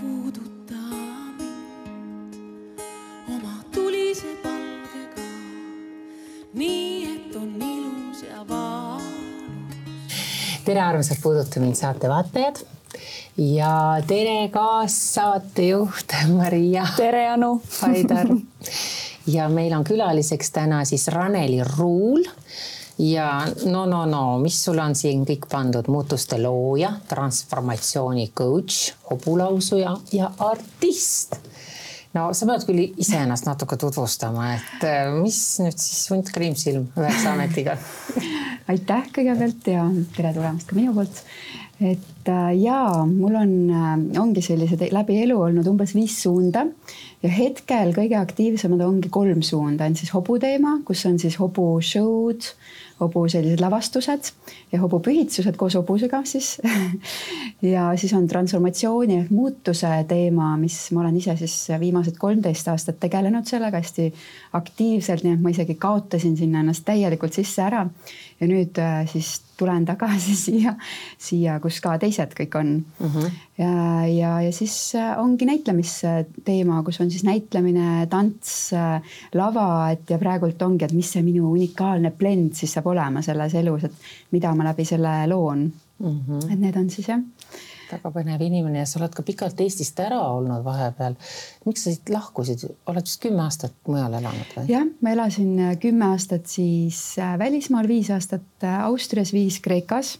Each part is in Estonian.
puuduta mind oma tulise palgega, nii et on ilus ja valus. tere, armsad Puuduta mind saate vaatajad ja tere kaassaatejuht Maria. tere, Anu. Haidar. ja meil on külaliseks täna siis Raneli Ruul ja no, no, no, mis sul on siin kõik pandud, muutuste looja, transformatsiooni coach, hobulausuja ja artist. no sa pead küll iseennast natuke tutvustama, et äh, mis nüüd siis hunt kriimsilm üheksa ametiga? Aitäh kõigepealt ja tere tulemast ka minu poolt. Et äh, jaa, mul on, äh, ongi sellised läbi elu olnud umbes viis suunda ja hetkel kõige aktiivsemad ongi kolm suunda, on siis hobuteema, kus on siis hobushow'd hobu sellised lavastused ja hobupühitsused koos hobusega siis ja siis on transformatsiooni ehk muutuse teema, mis ma olen ise siis viimased kolmteist aastat tegelenud sellega hästi aktiivselt, nii et ma isegi kaotasin sinna ennast täielikult sisse ära. ja nüüd äh, siis tulen tagasi siia, siia, kus ka teised kõik on mm. -hmm. Ja, ja, ja siis äh, ongi näitlemisteema, kus on siis näitlemine, tants, äh, lava, et ja praegult ongi, et mis see minu unikaalne blend siis saab olema selles elus, et mida ma läbi selle loon mm. -hmm. et need on siis jah väga põnev inimene ja sa oled ka pikalt Eestist ära olnud vahepeal. miks sa siit lahkusid, oled vist kümme aastat mujal elanud või? jah, ma elasin äh, kümme aastat siis välismaal, viis aastat Austrias, viis Kreekas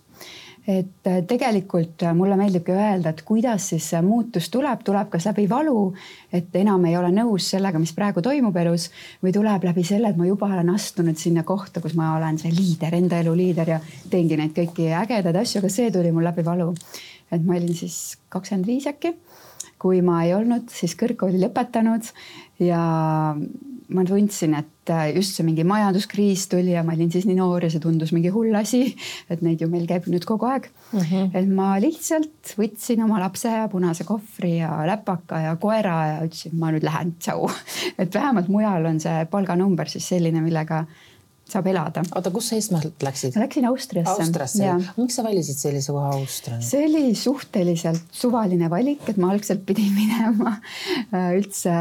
et tegelikult mulle meeldibki öelda, et kuidas siis see muutus tuleb, tuleb kas läbi valu, et enam ei ole nõus sellega, mis praegu toimub elus või tuleb läbi selle, et ma juba olen astunud sinna kohta, kus ma olen see liider, enda elu liider ja teengi neid kõiki ägedaid asju, aga see tuli mul läbi valu. Et ma olin siis kakskümmend viis äkki, kui ma ei olnud siis kõrgkooli lõpetanud ja ma tundsin, et just see mingi majanduskriis tuli ja ma olin siis nii noor ja see tundus mingi hull asi, et neid ju meil käib nüüd kogu aeg mm. -hmm. et ma lihtsalt võtsin oma lapse ja punase kohvri ja läpaka ja koera ja ütlesin, ma nüüd lähen, tšau. et vähemalt mujal on see palganumber siis selline, millega saab elada. oota, kus sa esmalt läksid? läksin Austriasse. Austriasse, miks sa valisid sellise koha Austria? see oli suhteliselt suvaline valik, et ma algselt pidin minema äh, üldse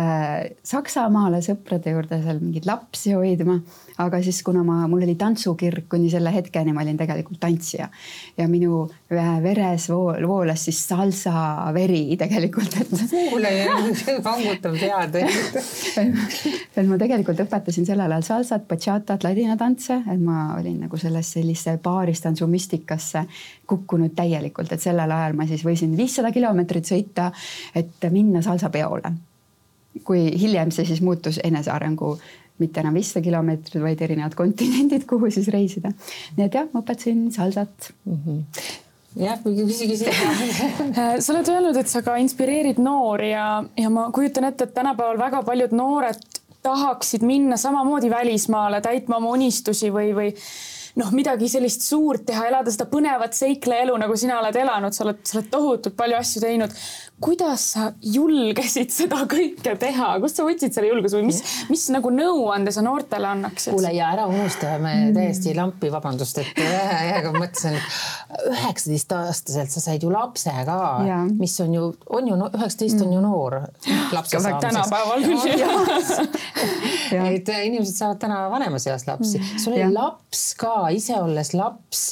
Saksamaale sõprade juurde seal mingeid lapsi hoidma aga siis, kuna ma, mul oli tantsukirg kuni selle hetkeni, ma olin tegelikult tantsija. Ja minu veres vool, voolas siis salsa veri tegelikult, et. kuule, vangutab pead et ma tegelikult õpetasin sellel ajal salsat, bachatat, ladinatantse, et ma olin nagu sellesse sellise baaristantsu mistikasse kukkunud täielikult, et sellel ajal ma siis võisin viissada kilomeetrit sõita, et minna salsapeole. Kui hiljem see siis muutus enesearengu mitte enam viissada kilomeetrit, vaid erinevad kontinendid, kuhu siis reisida. nii et jah, ma õpetasin salsat mm. -hmm jah, küsi, küsi sa oled öelnud, et sa ka inspireerid noori ja, ja ma kujutan ette, et tänapäeval väga paljud noored tahaksid minna samamoodi välismaale täitma oma unistusi või, või noh, midagi sellist suurt teha, elada seda põnevat seikleelu, nagu sina oled elanud, sa oled, sa oled tohutult palju asju teinud kuidas sa julgesid seda kõike teha, kust sa võtsid selle julguse või mis, mis nagu nõuande sa noortele annaksid? kuule ja ära unusta, me mm. täiesti lampi, vabandust, et ühe hääga mõtlesin, üheksateistaastaselt sa said ju lapse ka, mis on ju, on ju üheksateist on ju mm. noor lapse saamiseks. tänapäeval küll. et inimesed saavad täna vanemas eas lapsi, mm. sul oli ja. laps ka, ise olles laps.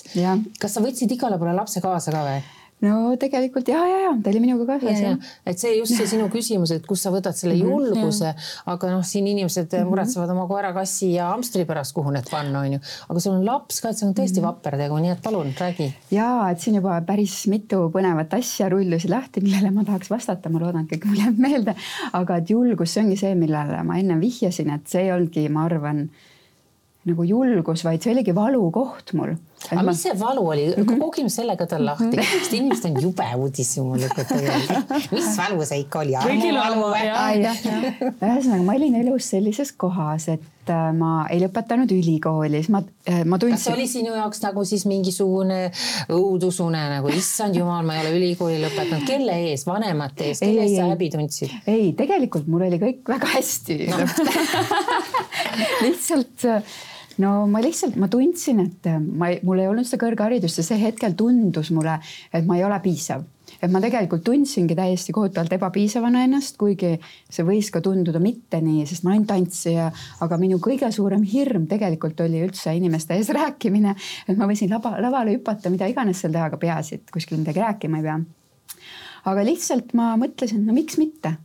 kas sa võtsid igale poole lapse kaasa ka või? No tegelikult ja, ja, ja ta oli minuga kaasas et see just see sinu küsimus, et kust sa võtad selle mhm, julguse, aga noh, siin inimesed mm -hmm. muretsevad oma koera, kassi ja hamstri pärast, kuhu need panna, on ju. aga sul on laps ka, et see on tõesti mm -hmm. vapper tegu, nii et palun räägi. ja et siin juba päris mitu põnevat asja rullusid lahti, millele ma tahaks vastata, ma loodan, et kõik mul jääb meelde. aga et julgus, see ongi see, millele ma ennem vihjasin, et see ei olnudki, ma arvan nagu julgus, vaid see oligi valukoht mul. Aga ma... mis see valu oli mm -hmm., koogime selle ka tal lahti, mhm. sest inimesed on jube uudishimulikud tegelikult. mis valu see ikka oli? kõigil on valu. ühesõnaga, ma olin elus sellises kohas, et äh, ma ei lõpetanud ülikooli, siis ma, äh, ma tundsin. kas see oli sinu jaoks nagu siis mingisugune õudusune nagu, issand jumal, ma ei ole ülikooli lõpetanud, kelle ees, vanemate ees, kelle eest sa häbi tundsid? ei, tegelikult mul oli kõik väga hästi no. lihtsalt no ma lihtsalt, ma tundsin, et ma ei, mul ei olnud seda kõrgharidust ja see hetkel tundus mulle, et ma ei ole piisav et ma tegelikult tundsingi täiesti kohutavalt ebapiisavana ennast, kuigi see võis ka tunduda mitte nii, sest ma olin tantsija, aga minu kõige suurem hirm tegelikult oli üldse inimeste ees rääkimine. et ma võisin lava, lavale hüpata, mida iganes seal teha, aga peaasi, et kuskil midagi rääkima ei pea. aga lihtsalt ma mõtlesin, no miks mitte,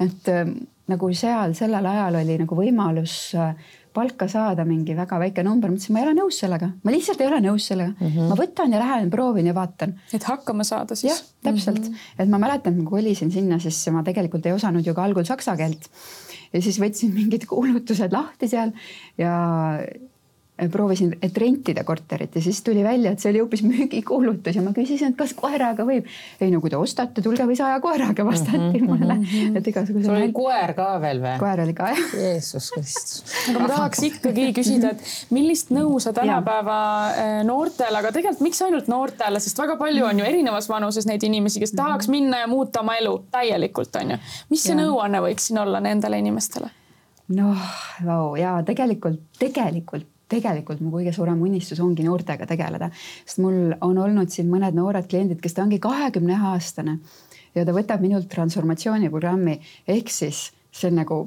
et äh, nagu seal sellel ajal oli nagu võimalus äh, palka saada mingi väga väike number, mõtlesin, ma ei ole nõus sellega, ma lihtsalt ei ole nõus sellega mm. -hmm. ma võtan ja lähen proovin ja vaatan. et hakkama saada siis? jah, täpselt mm, -hmm. et ma mäletan, kui kolisin sinna, siis ma tegelikult ei osanud ju ka algul saksa keelt. ja siis võtsin mingid kuulutused lahti seal ja proovisin, et rentida korterit ja siis tuli välja, et see oli hoopis müügikuulutus ja ma küsisin, et kas koeraga võib. ei no kui te ostate, tulge või saja koeraga vastati mm -hmm. mulle, mhm. et igasuguse. sul oli koer ka veel või? koer oli ka jah. Jeesus Kristus. aga ma tahaks ikkagi küsida, et millist nõu sa tänapäeva äh, noortele, aga tegelikult miks ainult noortele, sest väga palju on ju erinevas vanuses neid inimesi, kes tahaks minna ja muuta oma elu täielikult on ju. mis see nõuanne võiks siin olla nendele inimestele? noh, vau ja tegelikult, tegelikult tegelikult mu kõige suurem unistus ongi noortega tegeleda, sest mul on olnud siin mõned noored kliendid, kes ta ongi kahekümne aastane ja ta võtab minult transformatsiooniprogrammi. Ehk siis see on nagu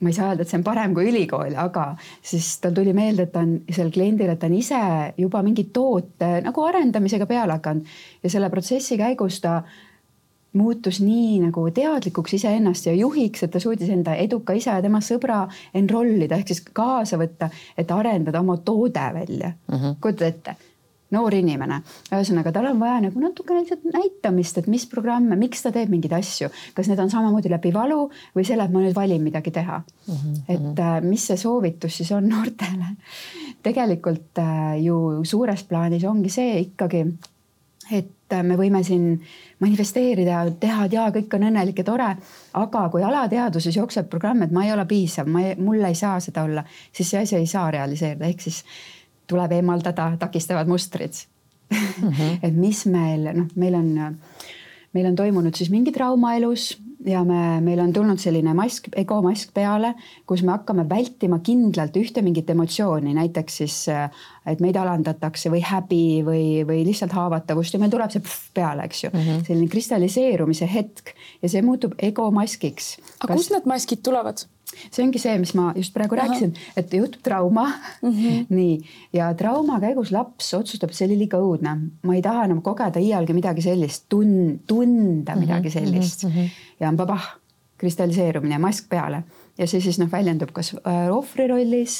ma ei saa öelda, et see on parem kui ülikool, aga siis tal tuli meelde, et ta on sellel kliendil, et ta on ise juba mingi toote nagu arendamisega peale hakanud. Ja selle protsessi käigus ta muutus nii nagu teadlikuks iseennast ja juhiks, et ta suutis enda eduka isa ja tema sõbra enroll ida ehk siis kaasa võtta, et arendada oma toode välja mm -hmm.. kujutad ette, noor inimene, ühesõnaga tal on vaja nagu natukene lihtsalt näitamist, et mis programme, miks ta teeb mingeid asju, kas need on samamoodi läbi valu või selle, et ma nüüd valin midagi teha mm. -hmm. et äh, mis see soovitus siis on noortele? tegelikult äh, ju suures plaanis ongi see ikkagi, et äh, me võime siin manifesteerida, teha, et jaa, kõik on õnnelik ja tore. aga kui alateadvuses jookseb programm, et ma ei ole piisav, ma ei, mul ei saa seda olla, siis see asi ei saa realiseerida, ehk siis tuleb eemaldada takistavad mustrid mm. -hmm. et mis meil, noh, meil on, meil on toimunud siis mingi trauma elus ja me, meil on tulnud selline mask, egomask peale, kus me hakkame vältima kindlalt ühte mingit emotsiooni, näiteks siis, et meid alandatakse või häbi või, või lihtsalt haavatavust ja meil tuleb see peale, eks ju mm. -hmm. selline kristalliseerumise hetk ja see muutub egomaskiks. aga Kas... kust need maskid tulevad? See ongi see, mis ma just praegu Aha. rääkisin, et juhtub trauma mm. -hmm. nii ja trauma käigus laps otsustab, see oli liiga õudne, ma ei taha enam kogeda iialgi midagi sellist, tun-, tunda mm -hmm. midagi sellist mm. -hmm. ja pabah, kristalliseerumine, mask peale ja see siis noh, väljendub kas äh, ohvri rollis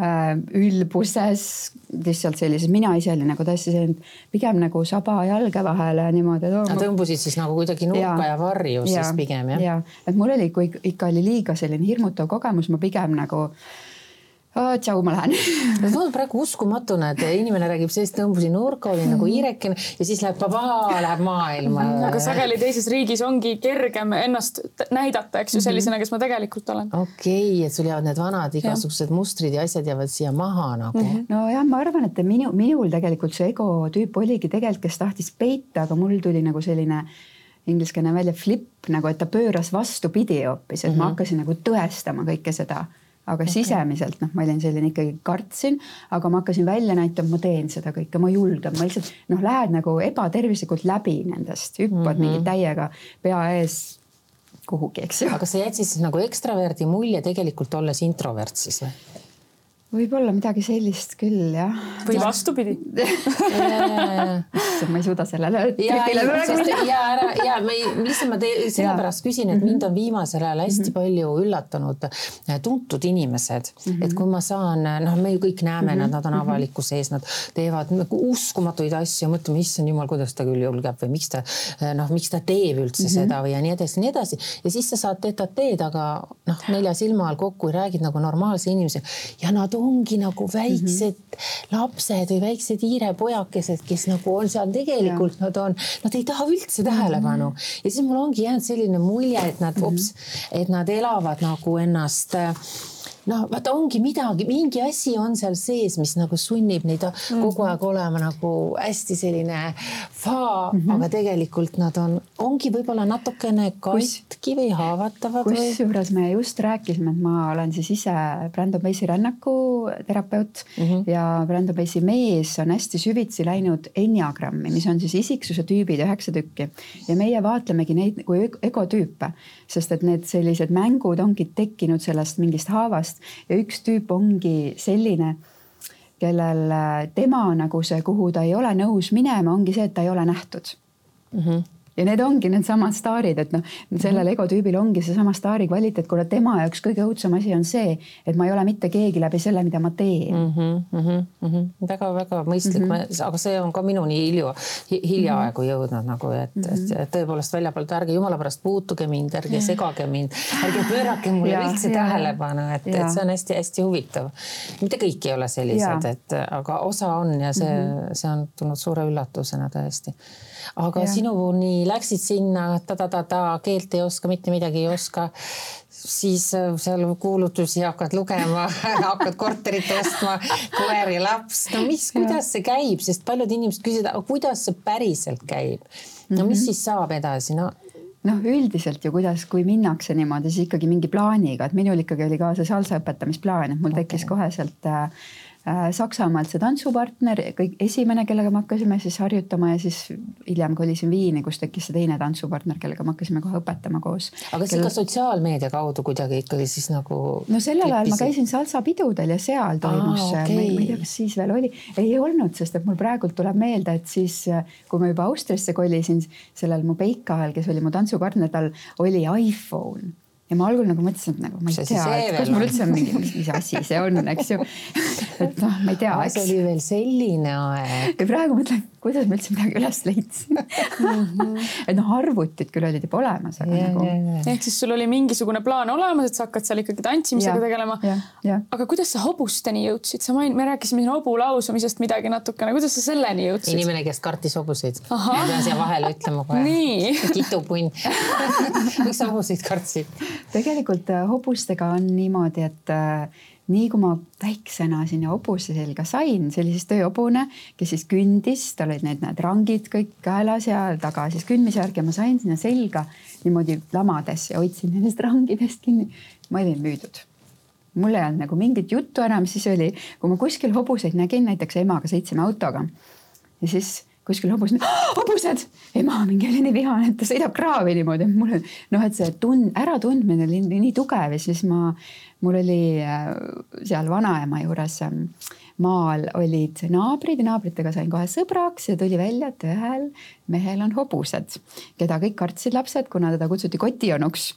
äh,, ülbuses, lihtsalt sellises minaiseline nagu tõesti see pigem nagu saba jalge vahele niimoodi. Nad tõmbusid siis nagu kuidagi nurka ja, ja varju ja, siis pigem jah? ja, et mul oli, kui ikka oli liiga selline hirmutav kogemus, ma pigem nagu äh, tšau, ma lähen see tundub praegu uskumatu, et inimene räägib sellest, tõmbusin nurka, olin nagu hiirekene ja siis läheb babaa, läheb maailma. aga sageli teises riigis ongi kergem ennast näidata, eks ju, sellisena, kes ma tegelikult olen. okei okay,, et sul jäävad need vanad igasugused ja. mustrid ja asjad jäävad siia maha nagu nojah, ma arvan, et minu, minul tegelikult see ego tüüp oligi tegelikult, kes tahtis peita, aga mul tuli nagu selline ingliskeelne välja flip nagu, et ta pööras vastupidi hoopis, et mm -hmm. ma mhm. hakkasin nagu tõestama kõike seda aga okay. sisemiselt noh, ma olin selline ikkagi kartsin, aga ma hakkasin välja näitama, ma teen seda kõike, ma julgen, ma lihtsalt noh, lähed nagu ebatervislikult läbi nendest, hüppad mm -hmm. mingi täiega pea ees kuhugi, eks ju. aga sa jätsid siis nagu ekstraverdi mulje tegelikult olles introvert siis või? Võib-olla midagi sellist küll jah. või vastupidi ma ei suuda sellele trikile praegu minna. ja ära ja ma ei, lihtsalt ma sellepärast küsin, et mind on viimasel ajal hästi mhm. palju üllatanud äh, tuntud inimesed mm, -hmm. et kui ma saan, noh, me ju kõik näeme mm, -hmm. nad, nad on mhm. avalikkuse ees, nad teevad nagu uskumatuid asju, mõtleme, issand jumal, kuidas ta küll julgeb või miks ta äh, noh, miks ta teeb üldse mm -hmm. seda või ja nii edasi, nii edasi ja siis sa saad tetateed, aga noh, nelja silma all kokku ja räägid nagu normaalse inimesega ja nad ongi nagu väiksed mm -hmm. lapsed või väiksed hiirepojakesed, kes nagu on seal tegelikult, nad on, nad ei taha üldse tähelepanu mm -hmm. ja siis mul ongi jäänud selline mulje, et nad mm, -hmm. ups, et nad elavad nagu ennast no vaata, ongi midagi, mingi asi on seal sees, mis nagu sunnib neid mm -hmm. kogu aeg olema nagu hästi selline faa mm, -hmm. aga tegelikult nad on, ongi võib-olla natukene katki või haavatavad. kusjuures me just rääkisime, et ma olen siis ise Brandon Base'i rännaku terapeut mm -hmm. ja Brandon Base'i mees on hästi süvitsi läinud enneagrammi, mis on siis isiksuse tüübid, üheksa tükki ja meie vaatlemegi neid kui egotüüpe, sest et need sellised mängud ongi tekkinud sellest mingist haavast ja üks tüüp ongi selline kellel tema nagu see, kuhu ta ei ole nõus minema, ongi see, et ta ei ole nähtud mm. -hmm ja need ongi needsamad staarid, et noh, sellel mhm. egotüübil ongi seesama staari kvaliteet, kuna tema jaoks kõige õudsem asi on see, et ma ei ole mitte keegi läbi selle, mida ma teen mm -hmm,. Mm -hmm, mm -hmm. väga-väga mõistlik mm, -hmm. aga see on ka minuni hilju, hiljaaegu mhm. jõudnud nagu, et mm, -hmm. et tõepoolest väljapoolt ärge jumala pärast puutuge mind, ärge segage mind, ärge pöörake mulle üldse tähelepanu, et, et see on hästi-hästi huvitav. mitte kõik ei ole sellised, et aga osa on ja see mm, -hmm. see on tulnud suure üllatusena tõesti aga ja. sinuni läksid sinna ta-ta-ta-ta, keelt ei oska, mitte midagi ei oska siis äh, seal kuulutusi hakkad lugema hakkad korterit ostma, koer ja laps, no mis, kuidas see käib, sest paljud inimesed küsivad, aga kuidas see päriselt käib? no mis -hmm. siis saab edasi, no noh, üldiselt ju kuidas, kui minnakse niimoodi, siis ikkagi mingi plaaniga, et minul ikkagi oli ka see salsa õpetamisplaan, et mul okay. tekkis kohe sealt Äh, Saksamaalt see tantsupartner, kõik esimene, kellega me hakkasime siis harjutama ja siis hiljem kolisin Viini, kus tekkis see teine tantsupartner, kellega me hakkasime kohe õpetama koos. aga see Kel... ka sotsiaalmeedia kaudu kuidagi ikkagi siis nagu. no sellel ajal ma käisin salsapidudel ja seal toimus see okay., ma ei tea, kas siis veel oli, ei olnud, sest et mul praegult tuleb meelde, et siis, kui ma juba Austriasse kolisin, sellel mu peikahal, kes oli mu tantsupartner, tal oli iPhone ja ma algul nagu mõtlesin, et nagu ma ei tea, et kas mul üldse on mingi, mis, asi see on, eks ju. et noh, ma ei tea, see oli veel selline aeg. ja praegu mõtlen, kuidas ma üldse midagi üles leidsin. -hmm. et noh, arvutid küll olid juba olemas, aga yeah, nagu yeah,. Yeah. ehk siis sul oli mingisugune plaan olemas, et sa hakkad seal ikkagi tantsimisega ja, tegelema. aga kuidas sa hobusteni jõudsid, sa main-, me rääkisime siin hobu lausamisest midagi natukene, kuidas sa selleni jõudsid? inimene, kes kartis hobuseid. ma pean siia vahele ütlema kohe. kitupunn miks sa hobuseid kartsid? tegelikult äh, hobustega on niimoodi, et äh, nii kui ma väiksena sinna hobuse selga sain, see oli siis tööhobune, kes siis kündis, tal olid need, need rangid kõik kaelas ja taga siis kündmisjärg ja ma sain sinna selga niimoodi lamades ja hoidsin nendest rangidest kinni. ma olin müüdud mul ei olnud nagu mingit juttu enam, siis oli, kui ma kuskil hobuseid nägin, näiteks emaga sõitsime autoga ja siis kuskil hobus, hobused, ema mingi oli nii vihane, et ta sõidab kraavi niimoodi, et mul noh, et see tund, äratundmine oli nii, tugev ja siis ma, mul oli äh, seal vanaema juures ähm, maal olid naabrid ja naabritega sain kohe sõbraks ja tuli välja, et ühel mehel on hobused, keda kõik kartsid lapsed, kuna teda kutsuti kotionuks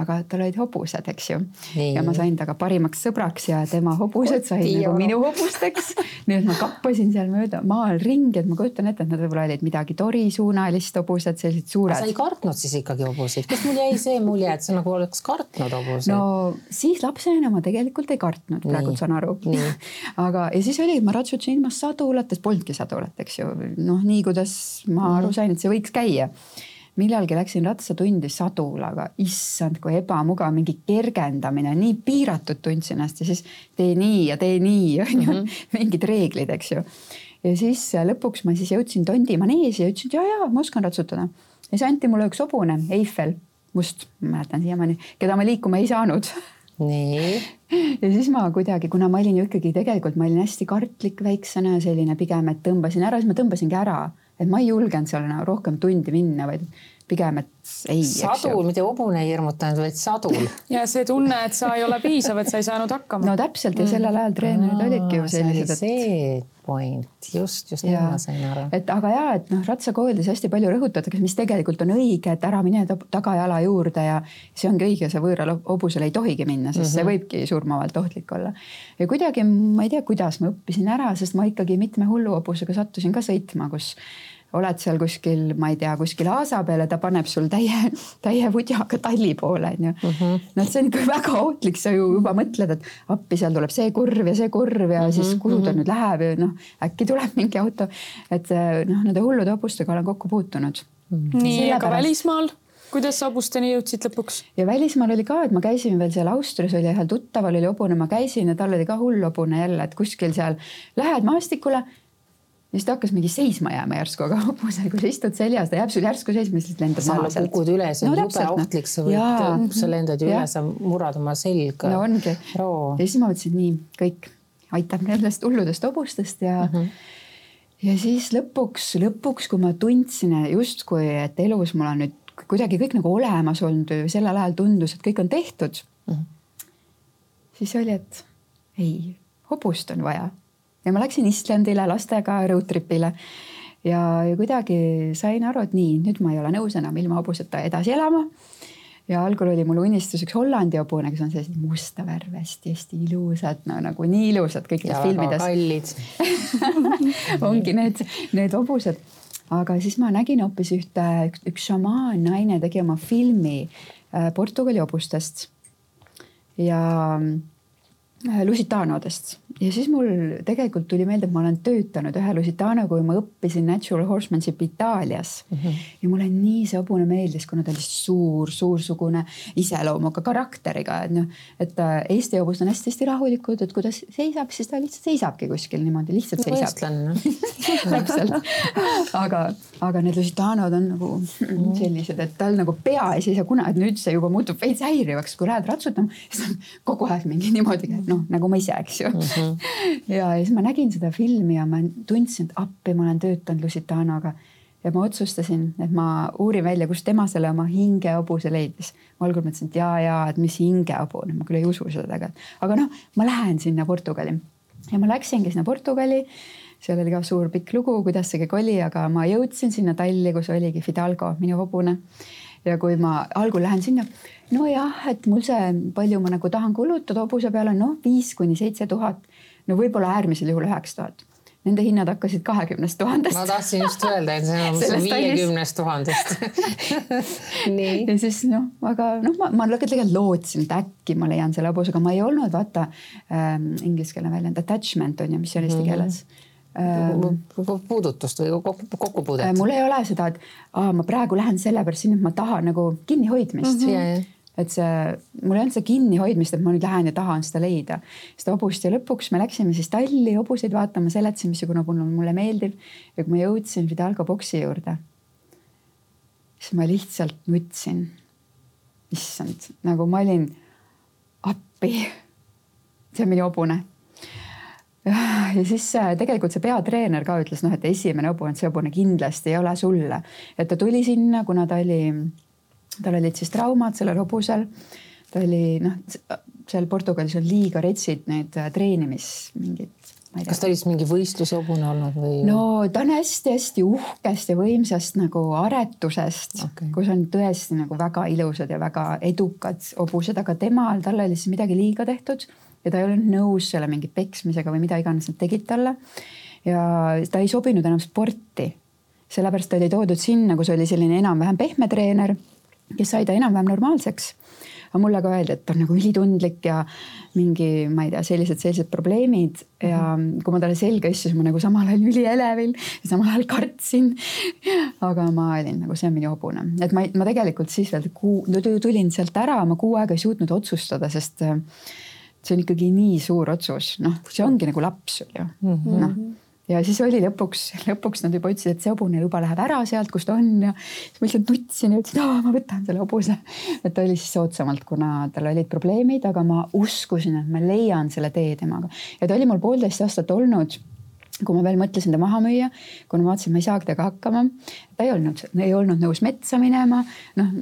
aga tal olid hobused, eks ju. ja ma sain temaga parimaks sõbraks ja tema hobused said nagu minu hobusteks. nii et ma kappasin seal mööda maal ringi, et ma kujutan ette, et nad võib-olla olid midagi Tori suunalist hobused, sellised suured. sa ei kartnud siis ikkagi hobuseid, kas mul jäi see mulje, et sa nagu oleks kartnud hobuseid? no siis lapsena ma tegelikult ei kartnud, praegu saan aru. aga, ja siis oli, ma ratsutasin ilmas sadulates, polnudki sadulat, eks ju, noh, nii kuidas ma aru mhm. sain, et see võiks käia millalgi läksin ratsatundi sadulaga, issand, kui ebamugav, mingi kergendamine, nii piiratud tundsin ennast ja siis tee nii ja tee nii, on ju, mhm. mingid reeglid, eks ju. ja siis lõpuks ma siis jõudsin Tondi maneesi ja ütlesin, et ja, ja ma oskan ratsutada. ja siis anti mulle üks hobune, Eiffel, must, ma mäletan siiamaani, keda ma liikuma ei saanud nii. ja siis ma kuidagi, kuna ma olin ju ikkagi tegelikult, ma olin hästi kartlik väiksena ja selline pigem, et tõmbasin ära, siis ma tõmbasingi ära et ma ei julgenud seal nagu rohkem tundi minna, vaid pigem, et ei. sadul, mitte hobune ei hirmutanud, vaid sadul. ja see tunne, et sa ei ole piisav, et sa ei saanud hakkama. no täpselt ja sellel ajal treenerid olidki ju sellised, et. Point, just, just nüüd ma sain aru. et aga ja, et noh, ratsakoolides hästi palju rõhutatakse, mis tegelikult on õige, et ära mine tagajala juurde ja see ongi õige, sa võõral hobusel ei tohigi minna, sest mm -hmm. see mhm. võibki surmavalt ohtlik olla. ja kuidagi ma ei tea, kuidas ma õppisin ära, sest ma ikkagi mitme hulluhobusega sattusin ka sõitma, kus oled seal kuskil, ma ei tea, kuskil aasa peal ja ta paneb sul täie, täie vudjaga talli poole onju mm -hmm.. no see on ikka väga ohtlik, sa ju juba mõtled, et appi, seal tuleb see kurv ja see kurv ja mm -hmm. siis kuhu ta mm -hmm. nüüd läheb ja noh, äkki tuleb mingi auto. et noh, nende hullude hobustega olen kokku puutunud mm. -hmm. nii, aga välismaal? kuidas sa hobusteni jõudsid lõpuks? ja välismaal oli ka, et ma käisin veel seal Austrias oli ühel tuttaval oli hobune, ma käisin ja tal oli ka hull hobune jälle, et kuskil seal lähed maastikule ja siis ta hakkas mingi seisma jääma järsku, aga hobusel, kui sa istud seljas, ta jääb sul järsku seisma, siis lendab sa maha sealt. kukud üle, see on No jube noh. ohtlik, sa võid Jaa., sa lendad ju üle, sa murrad oma selga. no ongi. ja siis ma mõtlesin, nii kõik aitab nendest hulludest hobustest ja mm. -hmm. ja siis lõpuks, lõpuks, kui ma tundsin justkui, et elus mul on nüüd kuidagi kõik nagu olemas olnud või sellel ajal tundus, et kõik on tehtud mm. -hmm. siis oli, et ei, hobust on vaja ja ma läksin Islandile lastega road trip'ile ja, ja kuidagi sain aru, et nii, nüüd ma ei ole nõus enam ilma hobuseta edasi elama ja algul oli mul unistus üks Hollandi hobune, kes on sellised musta värvi hästi-hästi ilusad, no nagu nii ilusad kõikides filmides kallid. ongi need, need hobused. aga siis ma nägin hoopis ühte, üks šamaan naine tegi oma filmi äh, Portugali hobustest ja Lusitanodest ja siis mul tegelikult tuli meelde, et ma olen töötanud ühe Lusitano, kui ma õppisin natural horsemanship Itaalias mm. -hmm. ja mulle nii see hobune meeldis, kuna ta oli suur, suursugune iseloomuga karakteriga, et noh, et Eesti hobused on hästi-hästi rahulikud, et kui ta seisab, siis ta lihtsalt seisabki kuskil niimoodi, lihtsalt nagu seisab. noh. täpselt, aga, aga need Lusitanod on nagu sellised, et tal nagu pea ei seisa kunagi, nüüd see juba muutub veits häirivaks, kui lähed ratsutama, siis on kogu aeg mingi niimoodi, et noh, nagu ma ise, eks ju mm. -hmm. ja, ja siis ma nägin seda filmi ja ma tundsin, et appi, ma olen töötanud Lusitanoga ja ma otsustasin, et ma uurin välja, kust tema selle oma hingehobuse leidis. ma algul mõtlesin, et ja, ja, et mis hingehobune, ma küll ei usu seda tegelikult, aga noh, ma lähen sinna Portugali ja ma läksingi sinna Portugali seal oli ka suur pikk lugu, kuidas see kõik oli, aga ma jõudsin sinna talli, kus oligi Fidalgo, minu hobune. Ja kui ma algul lähen sinna, nojah, et mul see, palju ma nagu tahan kulutada hobuse peale, noh, viis kuni seitse tuhat. no võib-olla äärmisel juhul üheksa tuhat. Nende hinnad hakkasid kahekümnest tuhandest ma. tahtsin just öelda, et see on viiekümnest tuhandest. ja siis noh, aga noh, ma, ma tegelikult lootsin, et äkki ma leian selle hobuse, aga ma ei olnud vaata ähm, ingliskeelne väljend attachment on ju, mis on eesti keeles ähm,. Puudutust või kokku- kokkupuudet. mul ei ole seda, et aa, ma praegu lähen sellepärast sinna, et ma tahan nagu kinnihoidmist mm. Ja, ja. et see, mul ei olnud seda kinnihoidmist, et ma nüüd lähen ja tahan seda leida, seda hobust ja lõpuks me läksime siis talli hobuseid vaatama, seletasin, missugune hobune mulle meeldib ja kui ma jõudsin Fidalgo boksi juurde, siis ma lihtsalt nutsin. issand, nagu ma olin appi. see on minu hobune ja siis äh, tegelikult see peatreener ka ütles, noh, et esimene hobune, et see hobune kindlasti ei ole sulle. et ta tuli sinna, kuna ta oli, tal olid siis traumad sellel hobusel. ta oli noh, seal Portugalis on liiga retsid need äh, treenimis mingid, kas ta oli siis mingi võistluse hobune olnud või? no ta on hästi-hästi uhkest ja võimsast nagu aretusest okay., kus on tõesti nagu väga ilusad ja väga edukad hobused, aga temal, tal oli siis midagi liiga tehtud ja ta ei olnud nõus selle mingi peksmisega või mida iganes nad tegid talle. ja ta ei sobinud enam sporti, sellepärast ta oli toodud sinna, kus oli selline enam-vähem pehme treener, kes sai ta enam-vähem normaalseks aga mulle ka öeldi, et ta on nagu ülitundlik ja mingi, ma ei tea, sellised, sellised probleemid ja kui ma talle selga istusin, ma nagu samal ajal ülielevil samal ajal kartsin. aga ma olin nagu, see on minu hobune, et ma, ma tegelikult siis veel kuu, tulin sealt ära, ma kuu aega ei suutnud otsustada, sest äh, see on ikkagi nii suur otsus, noh, see ongi nagu laps ju mm -hmm., noh ja siis oli lõpuks, lõpuks nad juba ütlesid, et see hobune juba läheb ära sealt, kus ta on ja siis ma lihtsalt nutsin ja ütlesin, et ma võtan selle hobuse. et ta oli siis soodsamalt, kuna tal olid probleemid, aga ma uskusin, et ma leian selle tee temaga ja ta oli mul poolteist aastat olnud kui ma veel mõtlesin ta maha müüa, kuna ma vaatasin, ma ei saa temaga hakkama. ta ei olnud, ei olnud nõus metsa minema, noh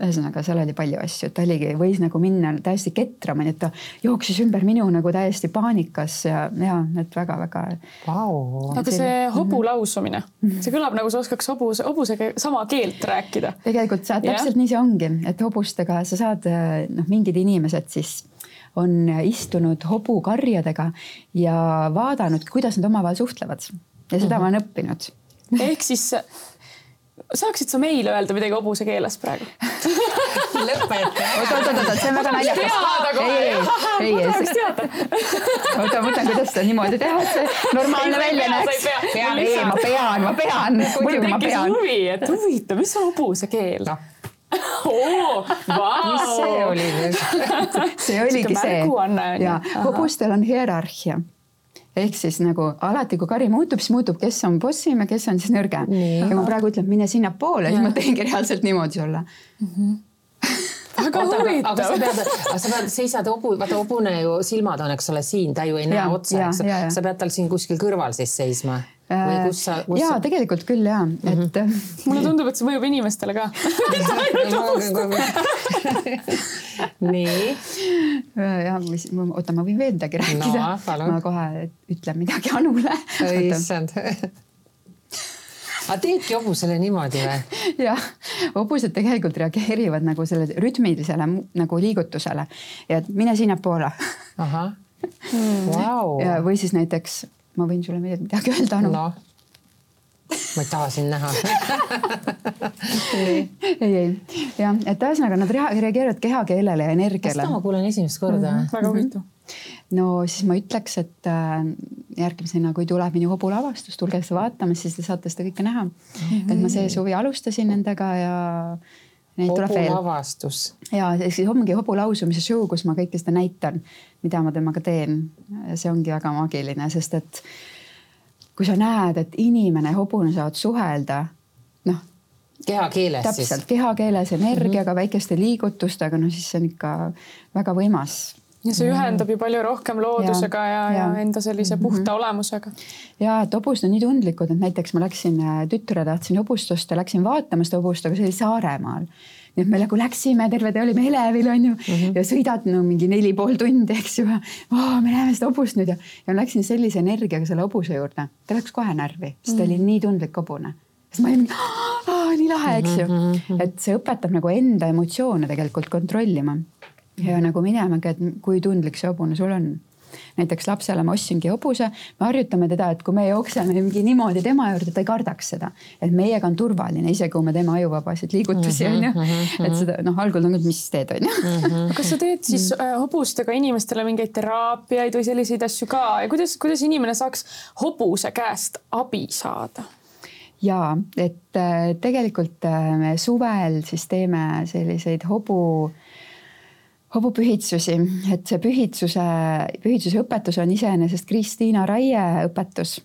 ühesõnaga seal oli palju asju, ta oligi, võis nagu minna täiesti ketrama, nii et ta jooksis ümber minu nagu täiesti paanikas ja, ja et väga-väga Vau. aga see hobu lausumine, see kõlab nagu sa oskaks hobuse, hobusega sama keelt rääkida. tegelikult sa, täpselt nii see ongi, et hobustega sa saad, noh, mingid inimesed siis on istunud hobukarjadega ja vaadanud, kuidas nad omavahel suhtlevad ja seda ma olen õppinud. ehk siis saaksid sa meile öelda midagi hobuse keeles praegu? lõpeta. oot, oot, oot, see on väga naljakas. ei, ei, ei, ei, tahaks teada. oota, ma mõtlen, kuidas seda niimoodi teha, et see normaalne välja näeks ei ma pean, ma pean, muidugi ma tekkis pean. huvi, et huvitav, mis on hobuse keel? oo, mis see oli nüüd? see oligi see ja hobustel on hierarhia ehk siis nagu alati, kui kari muutub, siis muutub, kes on bossim ja kes on siis nõrgem. Ja kui ma praegu ütlen, mine sinnapoole, siis ma teengi reaalselt niimoodi sulle. väga aga sa huvitav. pead, aga sa pead, seisad hobu, vaata hobune ju silmad on, eks ole, siin, ta ju ei näe Ja, otsa, eks ja, ja. sa pead tal siin kuskil kõrval siis seisma või kus sa, kus ja sa tegelikult küll ja, et mulle tundub, et see mõjub inimestele ka. nii, ja mis, oota, ma võin veel midagi rääkida No, ma kohe ütlen midagi Anule. issand. aga teedki hobusele niimoodi või? jah, hobused tegelikult reageerivad nagu sellele rütmilisele nagu liigutusele ja et mine sinnapoole ahah, vau, või siis näiteks ma võin sulle midagi öelda, Anu no.. Ma ei taha sind näha. ei, ei jah, et ühesõnaga nad rea- reageerivad kehakeelele ja energiale seda. ma kuulen esimest korda mm. väga huvitav. no siis ma ütleks, et äh, järgmisena, kui tuleb minu hobulavastus, tulge seda vaatama, siis te saate seda kõike näha mm. -hmm. et ma see suvi alustasin nendega ja neid tuleb veel. hobulavastus. ja siis ongi hobulausumise show, kus ma kõike seda näitan, mida ma temaga teen. see ongi väga maagiline, sest et kui sa näed, et inimene ja hobune saavad suhelda, noh, kehakeeles siis täpselt. kehakeeles energiaga mm, -hmm. väikeste liigutustega, no siis see on ikka väga võimas ja see ühendab ju palju rohkem loodusega ja, ja, Ja, ja ja. enda sellise puhta olemusega. ja et hobused on nii tundlikud, et näiteks ma läksin äh, tütre tahtsin hobust osta, läksin vaatama seda hobust, aga see oli Saaremaal. Nii et me nagu läksime, terve tee olime elevil onju mm -hmm. ja sõidad no mingi neli pool tundi, eks ju. me näeme seda hobust nüüd ja, ja läksin sellise energiaga selle hobuse juurde, ta läks kohe närvi, sest ta oli nii tundlik hobune. siis ma olin mingi, nii lahe, eks ju. et see õpetab nagu enda emotsioone tegelikult kontrollima ja nagu minemegi, et kui tundlik see hobune sul on näiteks lapsele ma ostsingi hobuse, me harjutame teda, et kui me jookseme mingi niimoodi tema juurde, ta ei kardaks seda, et meiega on turvaline, isegi kui me teeme ajuvabasid liigutusi onju, et seda noh, algul on küll, mis teed onju. aga kas sa teed siis Mm. äh, hobustega inimestele mingeid teraapiaid või selliseid asju ka ja kuidas, kuidas inimene saaks hobuse käest abi saada? ja et äh, tegelikult äh, me suvel siis teeme selliseid hobu, hobupühitsusi, et see pühitsuse, pühitsuse õpetus on iseenesest Kristiina Raie õpetus.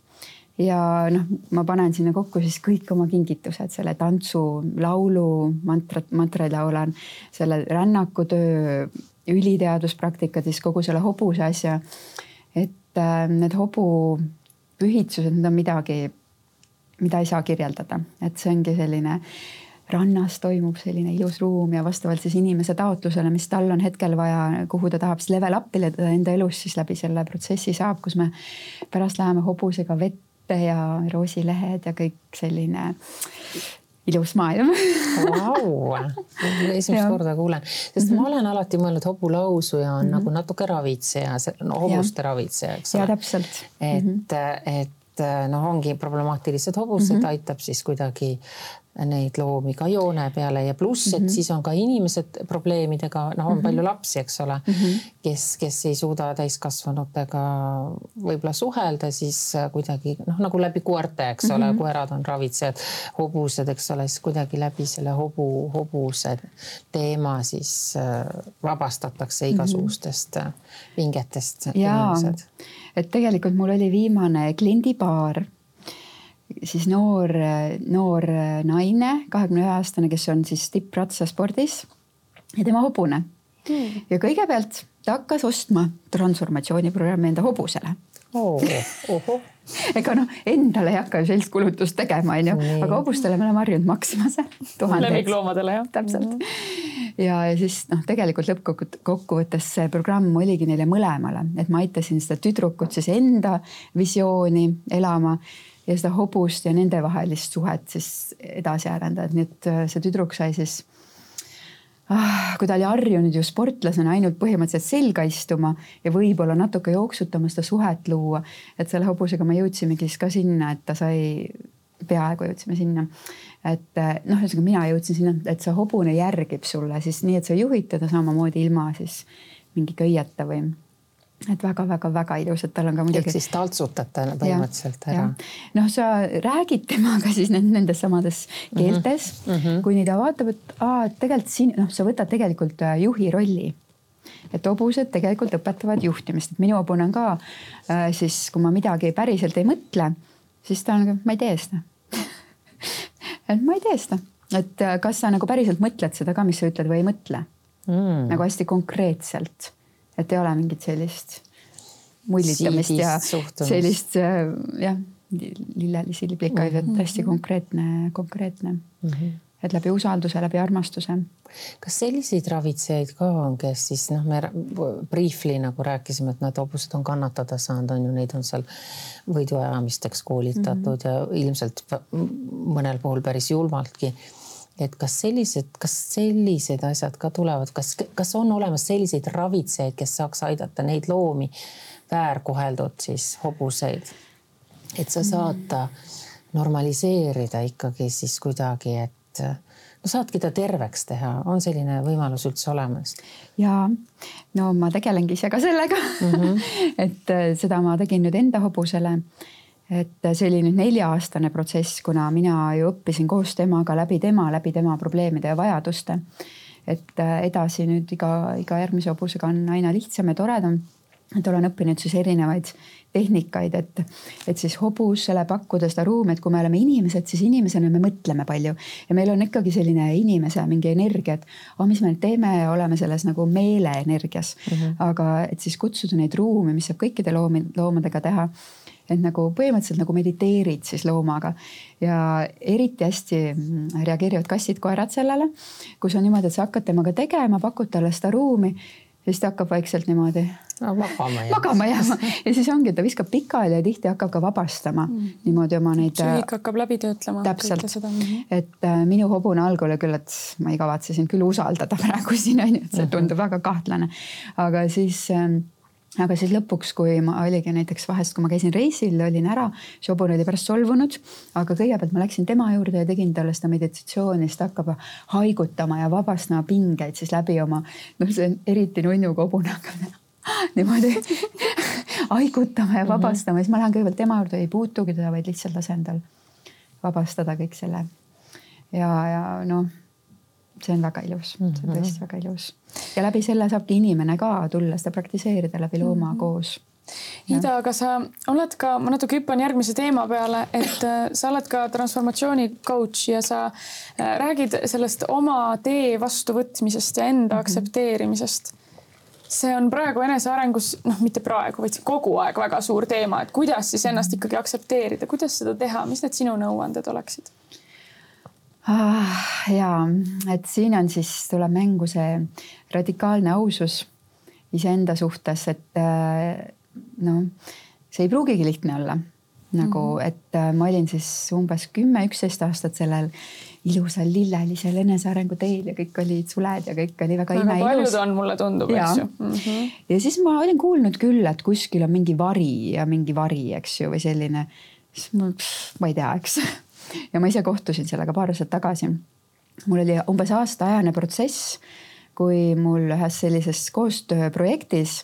Ja noh, ma panen sinna kokku siis kõik oma kingitused, selle tantsu, laulu, mantrat, mantraid laulan, selle rännakutöö, üliteaduspraktikad, siis kogu selle hobuse asja. et äh, need hobupühitsused, need on midagi, mida ei saa kirjeldada, et see ongi selline rannas toimub selline ilus ruum ja vastavalt siis inimese taotlusele, mis tal on hetkel vaja, kuhu ta tahab siis level up ida enda elus, siis läbi selle protsessi saab, kus me pärast läheme hobusega vette ja roosilehed ja kõik selline ilus maailm. Vau, esimest korda kuulen, sest ma olen alati mõelnud hobulausuja on nagu natuke ravitseja, no hobuste ravitseja, eks ja ole. täpselt. et, et noh, ongi problemaatilised hobused mm, -hmm. aitab siis kuidagi neid loomi ka joone peale ja pluss, et siis on ka inimesed probleemidega, noh, on palju lapsi, eks ole mm, -hmm. kes, kes ei suuda täiskasvanutega võib-olla suhelda, siis kuidagi noh, nagu läbi koerte, eks ole mm, -hmm. koerad on ravitsejad, hobused, eks ole, siis kuidagi läbi selle hobu, hobuse teema siis äh, vabastatakse igasugustest äh, pingetest jaa. et tegelikult mul oli viimane kliendipaar, siis noor, noor naine, kahekümne ühe aastane, kes on siis tippratsaspordis ja tema hobune mm.. ja kõigepealt ta hakkas ostma transformatsiooniprogrammi enda hobusele oh. ega noh, endale ei hakka ju sellist kulutust tegema, onju, aga hobustele me oleme harjunud maksma seal tuhandeid. lemmikloomadele jah. täpselt. ja, ja siis noh, tegelikult lõppkokkuvõttes see programm oligi neile mõlemale, et ma aitasin seda tüdrukut siis enda visiooni elama ja seda hobust ja nendevahelist suhet siis edasi arendada, nii et äh, see tüdruk sai siis ah, kui ta oli harjunud ju sportlasena ainult põhimõtteliselt selga istuma ja võib-olla natuke jooksutama seda suhet luua, et selle hobusega me jõudsimegi siis ka sinna, et ta sai, peaaegu jõudsime sinna. et eh, noh, ühesõnaga mina jõudsin sinna, et see hobune järgib sulle siis nii, et sa juhid teda samamoodi ilma siis mingi köieta või et väga-väga-väga ilus, et tal on ka muidugi. ehk siis taltsutate põhimõtteliselt ära. noh, sa räägid temaga siis nendes samades keeltes. Mm, -hmm. kuni ta vaatab, et aa, et tegelikult siin noh, sa võtad tegelikult äh, juhi rolli. Et hobused tegelikult õpetavad juhtimist, et minu hobune on ka äh, siis, kui ma midagi päriselt ei mõtle, siis ta on nagu, ma ei tee seda. Et ma ei tee seda, et äh, kas sa nagu päriselt mõtled seda ka, mis sa ütled või ei mõtle? Mm. nagu hästi konkreetselt et ei ole mingit sellist mullitamist ja suhtumist. sellist äh, jah, lillelisi liblikaid mm, -hmm. et hästi konkreetne, konkreetne mm. -hmm et läbi usalduse, läbi armastuse. kas selliseid ravitsejaid ka on, kes siis noh, me briefly nagu rääkisime, et need hobused on kannatada saanud, on ju, neid on seal võiduajamisteks koolitatud mm -hmm. ja ilmselt mõnel puhul päris julmaltki et kas sellised, kas sellised asjad ka tulevad, kas, kas on olemas selliseid ravitsejaid, kes saaks aidata neid loomi, väärkoheldud siis hobuseid, et sa saad ta normaliseerida ikkagi siis kuidagi, et no saadki ta terveks teha, on selline võimalus üldse olemas? ja no ma tegelengi ise ka sellega mm. -hmm. et äh, seda ma tegin nüüd enda hobusele et see oli nüüd nelja-aastane protsess, kuna mina ju õppisin koos temaga läbi tema, läbi tema probleemide ja vajaduste. et äh, edasi nüüd iga, iga järgmise hobusega on aina lihtsam ja toredam. et olen õppinud siis erinevaid tehnikaid, et, et siis hobusele pakkuda seda ruumi, et kui me oleme inimesed, siis inimesena me mõtleme palju ja meil on ikkagi selline inimese mingi energia, et oh, mis me nüüd teeme, oleme selles nagu meeleenergias mm. -hmm. aga et siis kutsuda neid ruumi, mis saab kõikide loomi, loomadega teha et nagu põhimõtteliselt nagu mediteerid siis loomaga ja eriti hästi mm, reageerivad kassid-koerad sellele, kus on niimoodi, et sa hakkad temaga tegema, pakud talle seda ruumi ja siis ta hakkab vaikselt niimoodi no, magama, magama jääma ja siis ongi, ta viskab pikali ja tihti hakkab ka vabastama mm. niimoodi oma neid. psüühika äh, hakkab läbi töötlema. täpselt, mhm. et äh, minu hobune algul oli küll, et ma ei kavatse sind küll usaldada praegu siin on ju, et see mhm. tundub väga kahtlane. aga siis äh, aga siis lõpuks, kui ma oligi näiteks vahest, kui ma käisin reisil, olin ära, hobune oli pärast solvunud, aga kõigepealt ma läksin tema juurde ja tegin talle seda meditatsiooni, siis ta hakkab haigutama ja vabastama pingeid siis läbi oma, noh, see on eriti nunnuga hobune hakkab niimoodi haigutama ja vabastama, siis ma lähen kõigepealt tema juurde, ei puutugi teda, vaid lihtsalt lasen tal vabastada kõik selle. ja, ja noh see on väga ilus mm, -hmm. see on tõesti väga ilus ja läbi selle saabki inimene ka tulla seda praktiseerida läbi looma mm -hmm. koos. Ida, aga sa oled ka, ma natuke hüppan järgmise teema peale, et äh, sa oled ka transformatsiooni coach ja sa äh, räägid sellest oma tee vastuvõtmisest ja enda mm -hmm. aktsepteerimisest see on praegu enesearengus, noh, mitte praegu, vaid kogu aeg väga suur teema, et kuidas siis ennast ikkagi aktsepteerida, kuidas seda teha, mis need sinu nõuanded oleksid? Ah,? ja, et siin on siis, tuleb mängu see radikaalne ausus iseenda suhtes, et äh, noh, see ei pruugigi lihtne olla. nagu mm, -hmm. et äh, ma olin siis umbes kümme, üksteist aastat sellel ilusal lillelisel enesearengu teel ja kõik olid suled ja kõik oli väga imeilus. paljud on, mulle tundub, eks ju mm. -hmm. ja siis ma olin kuulnud küll, et kuskil on mingi vari ja mingi vari, eks ju, või selline. siis ma, ma ei tea, eks ja ma ise kohtusin sellega paar aastat tagasi. mul oli umbes aastaajane protsess, kui mul ühes sellises koostööprojektis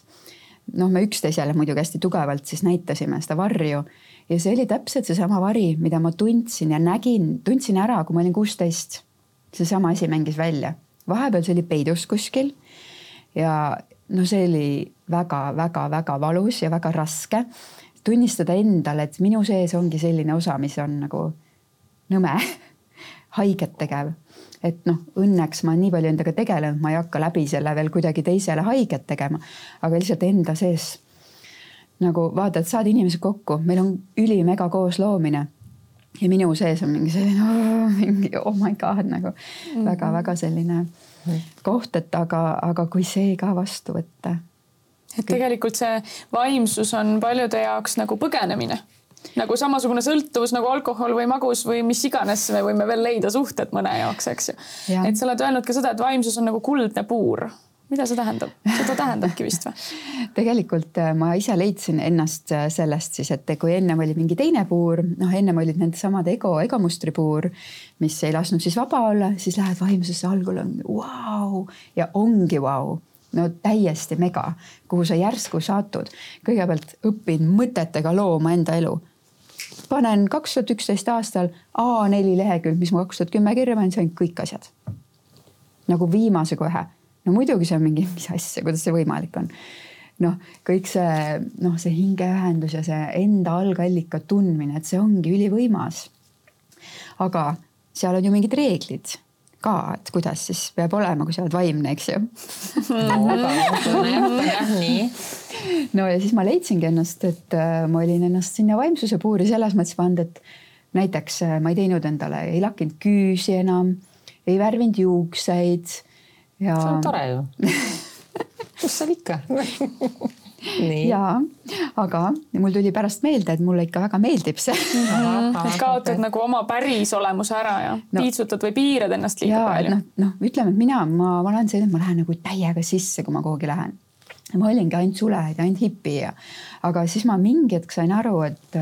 noh, me üksteisele muidugi hästi tugevalt siis näitasime seda varju ja see oli täpselt seesama vari, mida ma tundsin ja nägin, tundsin ära, kui ma olin kuusteist. seesama asi mängis välja, vahepeal see oli peidus kuskil ja no see oli väga-väga-väga valus ja väga raske tunnistada endale, et minu sees ongi selline osa, mis on nagu nõme, haiget tegev. et noh, õnneks ma nii palju endaga tegelenud, ma ei hakka läbi selle veel kuidagi teisele haiget tegema, aga lihtsalt enda sees nagu vaata, et saad inimesed kokku, meil on ülimega koosloomine ja minu sees on mingi selline oh, mingi oh my god nagu väga-väga mm -hmm. selline koht, et aga, aga kui see ka vastu võtta. et tegelikult see vaimsus on paljude jaoks nagu põgenemine nagu samasugune sõltuvus nagu alkohol või magus või mis iganes, me võime veel leida suhted mõne jaoks, eks ju. et sa oled öelnud ka seda, et vaimsus on nagu kuldne puur mida see tähendab, seda tähendabki vist või? tegelikult äh, ma ise leidsin ennast äh, sellest siis, et kui ennem oli mingi teine puur, noh, ennem olid need samad ego, egomustri puur, mis ei lasknud siis vaba olla, siis lähed vaimsusesse, algul on vau wow, ja ongi vau wow no täiesti mega, kuhu sa järsku satud. kõigepealt õpin mõtetega looma enda elu. Panen kaks tuhat üksteist aastal A4 lehekülg, mis ma kaks tuhat kümme kirja panin, sain kõik asjad. nagu viimase kohe. no muidugi see on mingi, mis asja, kuidas see võimalik on noh, kõik see noh, see hingeühendus ja see enda algallika tundmine, et see ongi ülivõimas. aga seal on ju mingid reeglid ka, et kuidas siis peab olema, kui sa oled vaimne, eks ju no ja siis ma leidsingi ennast, et äh, ma olin ennast sinna vaimsuse puuri selles mõttes pannud, et näiteks äh, ma ei teinud endale, ei lakkinud küüsi enam, ei värvinud juukseid ja. see on tore ju kus seal ikka ja, aga mul tuli pärast meelde, et mulle ikka väga meeldib see. et kaotad et... nagu oma päris olemuse ära ja no, piitsutad või piirad ennast liiga ja, palju. noh, noh, ütleme, et mina, ma, ma olen selline, et ma lähen nagu täiega sisse, kui ma kuhugi lähen. ma olingi ainult suled ja ainult hipi ja, aga siis ma mingi hetk sain aru, et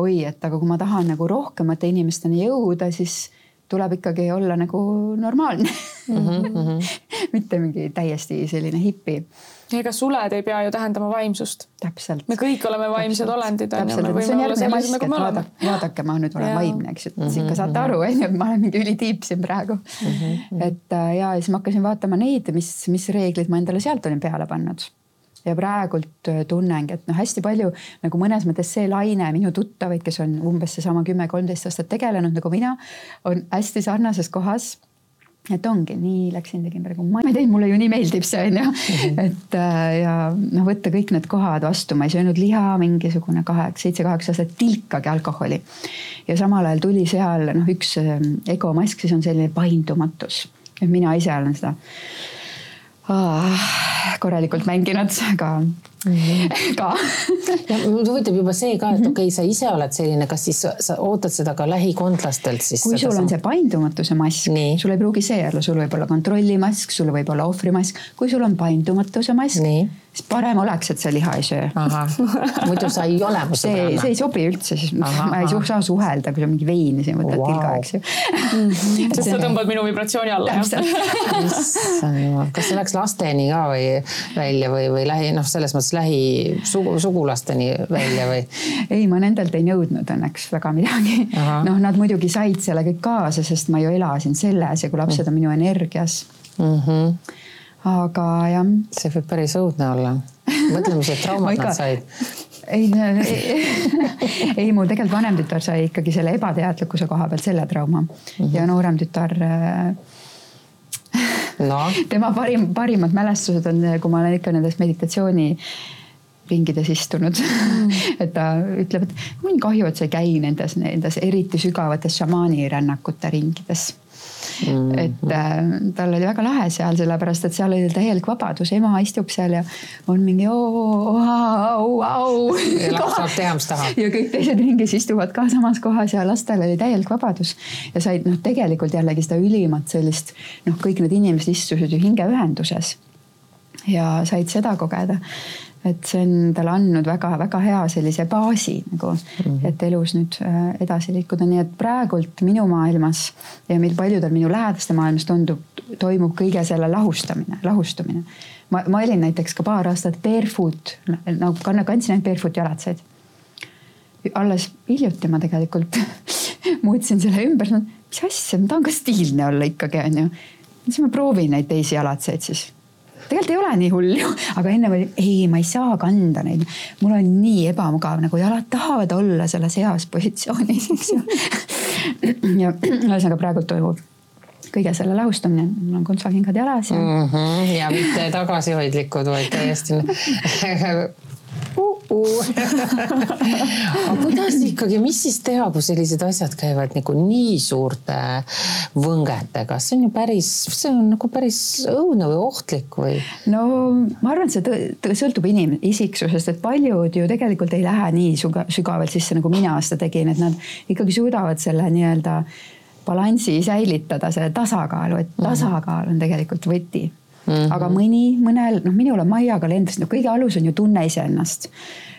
oi, et aga kui ma tahan nagu rohkemate inimesteni jõuda, siis tuleb ikkagi olla nagu normaalne mm. -hmm. mitte mingi täiesti selline hipi ega suled ei pea ju tähendama vaimsust. täpselt. me kõik oleme vaimsed olendid. nagu vaadake, ma nüüd olen ja. vaimne, eks ju, et mm -hmm. ikka saate aru, on ju, et ma olen mingi ülitiip siin praegu mm. -hmm. et äh, ja siis ma hakkasin vaatama neid, mis, mis reeglid ma endale sealt olin peale pannud ja praegult äh, tunnengi, et noh, hästi palju nagu mõnes mõttes see laine minu tuttavaid, kes on umbes seesama kümme, kolmteist aastat tegelenud nagu mina, on hästi sarnases kohas et ongi nii, läksin, tegin praegu, ma ei teinud, mulle ju nii meeldib see on ju mm, -hmm. et äh, ja noh, võtta kõik need kohad vastu, ma ei söönud liha mingisugune kaheksa, seitse-kaheksa aastat tilkagi alkoholi. ja samal ajal tuli seal noh, üks äh, egomask, siis on selline paindumatus, et mina ise olen seda korralikult mänginud, aga ka ja mind huvitab juba see ka, et mhm. okei okay,, sa ise oled selline, kas siis sa ootad seda ka lähikondlastelt siis? kui sul on see paindumatuse mask, sul ei pruugi see olla, sul võib olla kontrollimask, sul võib olla ohvrimask, kui sul on paindumatuse mask siis parem oleks, et sa liha ei söö. muidu sa ei ole mu sõbranna. see ei sobi üldse, siis aha, ma ei aha. saa suhelda, kui sa mingi veini siin võtad wow. tilga, eks ju. sest sa tõmbad minu vibratsiooni alla. issand jumal, kas see läks lasteni ka või välja või, või lähi, noh, selles mõttes lähi sugu, sugulasteni välja või? ei, ma nendelt ei nõudnud õnneks väga midagi. noh, nad muidugi said selle kõik kaasa, sest ma ju elasin selles ja kui lapsed on minu energias mm. -hmm aga jah. see võib päris õudne olla. mõtle, mis traumad nad said ei, ei, ei, mu tegelikult vanem tütar sai ikkagi selle ebateadlikkuse koha pealt selle trauma mm -hmm. ja noorem tütar äh, no. tema parim, parimad mälestused on, kui ma olen ikka nendes meditatsiooni ringides istunud mm. et ta ütleb, et mul on kahju, et sa ei käi nendes, nendes eriti sügavates šamaanirännakute ringides mm. -hmm. et äh, tal oli väga lahe seal, sellepärast et seal oli täielik vabadus, ema istub seal ja on mingi oo, au, au. ja laps saab teha, mis tahab. ja kõik teised ringis istuvad ka samas kohas ja lastel oli täielik vabadus. ja said noh, tegelikult jällegi seda ülimat sellist noh, kõik need inimesed istusid ju hingeühenduses ja said seda kogeda et see on talle andnud väga-väga hea sellise baasi nagu mm, -hmm. et elus nüüd äh, edasi liikuda, nii et praegult minu maailmas ja meil paljudel minu lähedaste maailmas tundub, toimub kõige selle lahustamine, lahustumine. ma, ma olin näiteks ka paar aastat barefoot nagu kanna, kandsin ainult barefoot jalatseid. alles hiljuti ma tegelikult muutsin selle ümber, mis asja, ma tahan ka stiilne olla ikkagi onju. siis ma proovin neid teisi jalatseid siis tegelikult ei ole nii hull ju, aga enne oli ei, ma ei saa kanda neid. mul on nii ebamugav, nagu jalad tahavad olla selles heas positsioonis, eks ju. ja ühesõnaga praegu toimub kõige selle lahustamine, mul on kontsakingad jalas ja mm. -hmm, ja mitte tagasihoidlikud, vaid täiesti -uh. aga kuidas ikkagi, mis siis teha, kui sellised asjad käivad nagu nii suurte võngetega, see on ju päris, see on nagu päris õudne või ohtlik või? no ma arvan, et see sõltub inim-, isiksusest, et paljud ju tegelikult ei lähe nii sügavalt sisse, nagu mina seda tegin, et nad ikkagi suudavad selle nii-öelda balansi säilitada, selle tasakaalu, et mhm. tasakaal on tegelikult võti Mm -hmm. aga mõni, mõnel, noh, minul on Maia kalendris, no kõige alus on ju tunne iseennast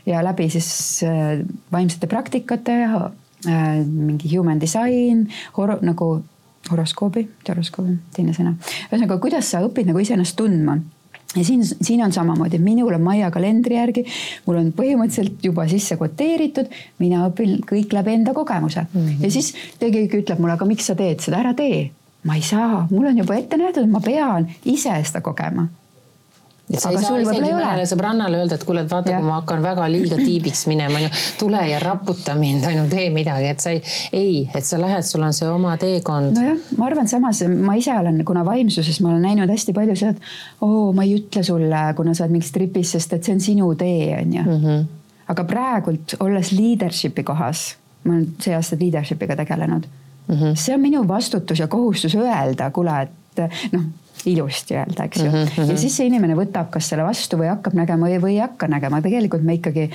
ja läbi siis äh, vaimsete praktikate äh,, mingi human design, hor-, nagu horoskoobi, horoskoobi, teine sõna. ühesõnaga, kuidas sa õpid nagu iseennast tundma ja siin, siin on samamoodi, minul on Maia kalendri järgi, mul on põhimõtteliselt juba sisse koteeritud, mina õpin kõik läbi enda kogemuse mm. -hmm. ja siis keegi ütleb mulle, aga miks sa teed seda, ära tee. Ma ei saa, mul on juba ette nähtud, ma pean ise seda kogema et sa ei saa isegi mõnele sõbrannale öelda, et kuule, et vaata, kui ma hakkan väga liiga tiibiks minema, onju, tule ja raputa mind, onju, tee midagi, et sa ei, ei, et sa lähed, sul on see oma teekond. nojah, ma arvan, samas ma ise olen, kuna vaimsuses ma olen näinud hästi palju seda, et oo, ma ei ütle sulle, kuna sa oled mingis tripis, sest et see on sinu tee, onju. Mhm. aga praegult, olles leadership'i kohas, ma olen see aasta leadership'iga tegelenud mm. -hmm. see on minu vastutus ja kohustus öelda, kuule, et noh ilusti öelda, eks ju mm. -hmm. ja siis see inimene võtab kas selle vastu või hakkab nägema või, või ei hakka nägema, tegelikult me ikkagi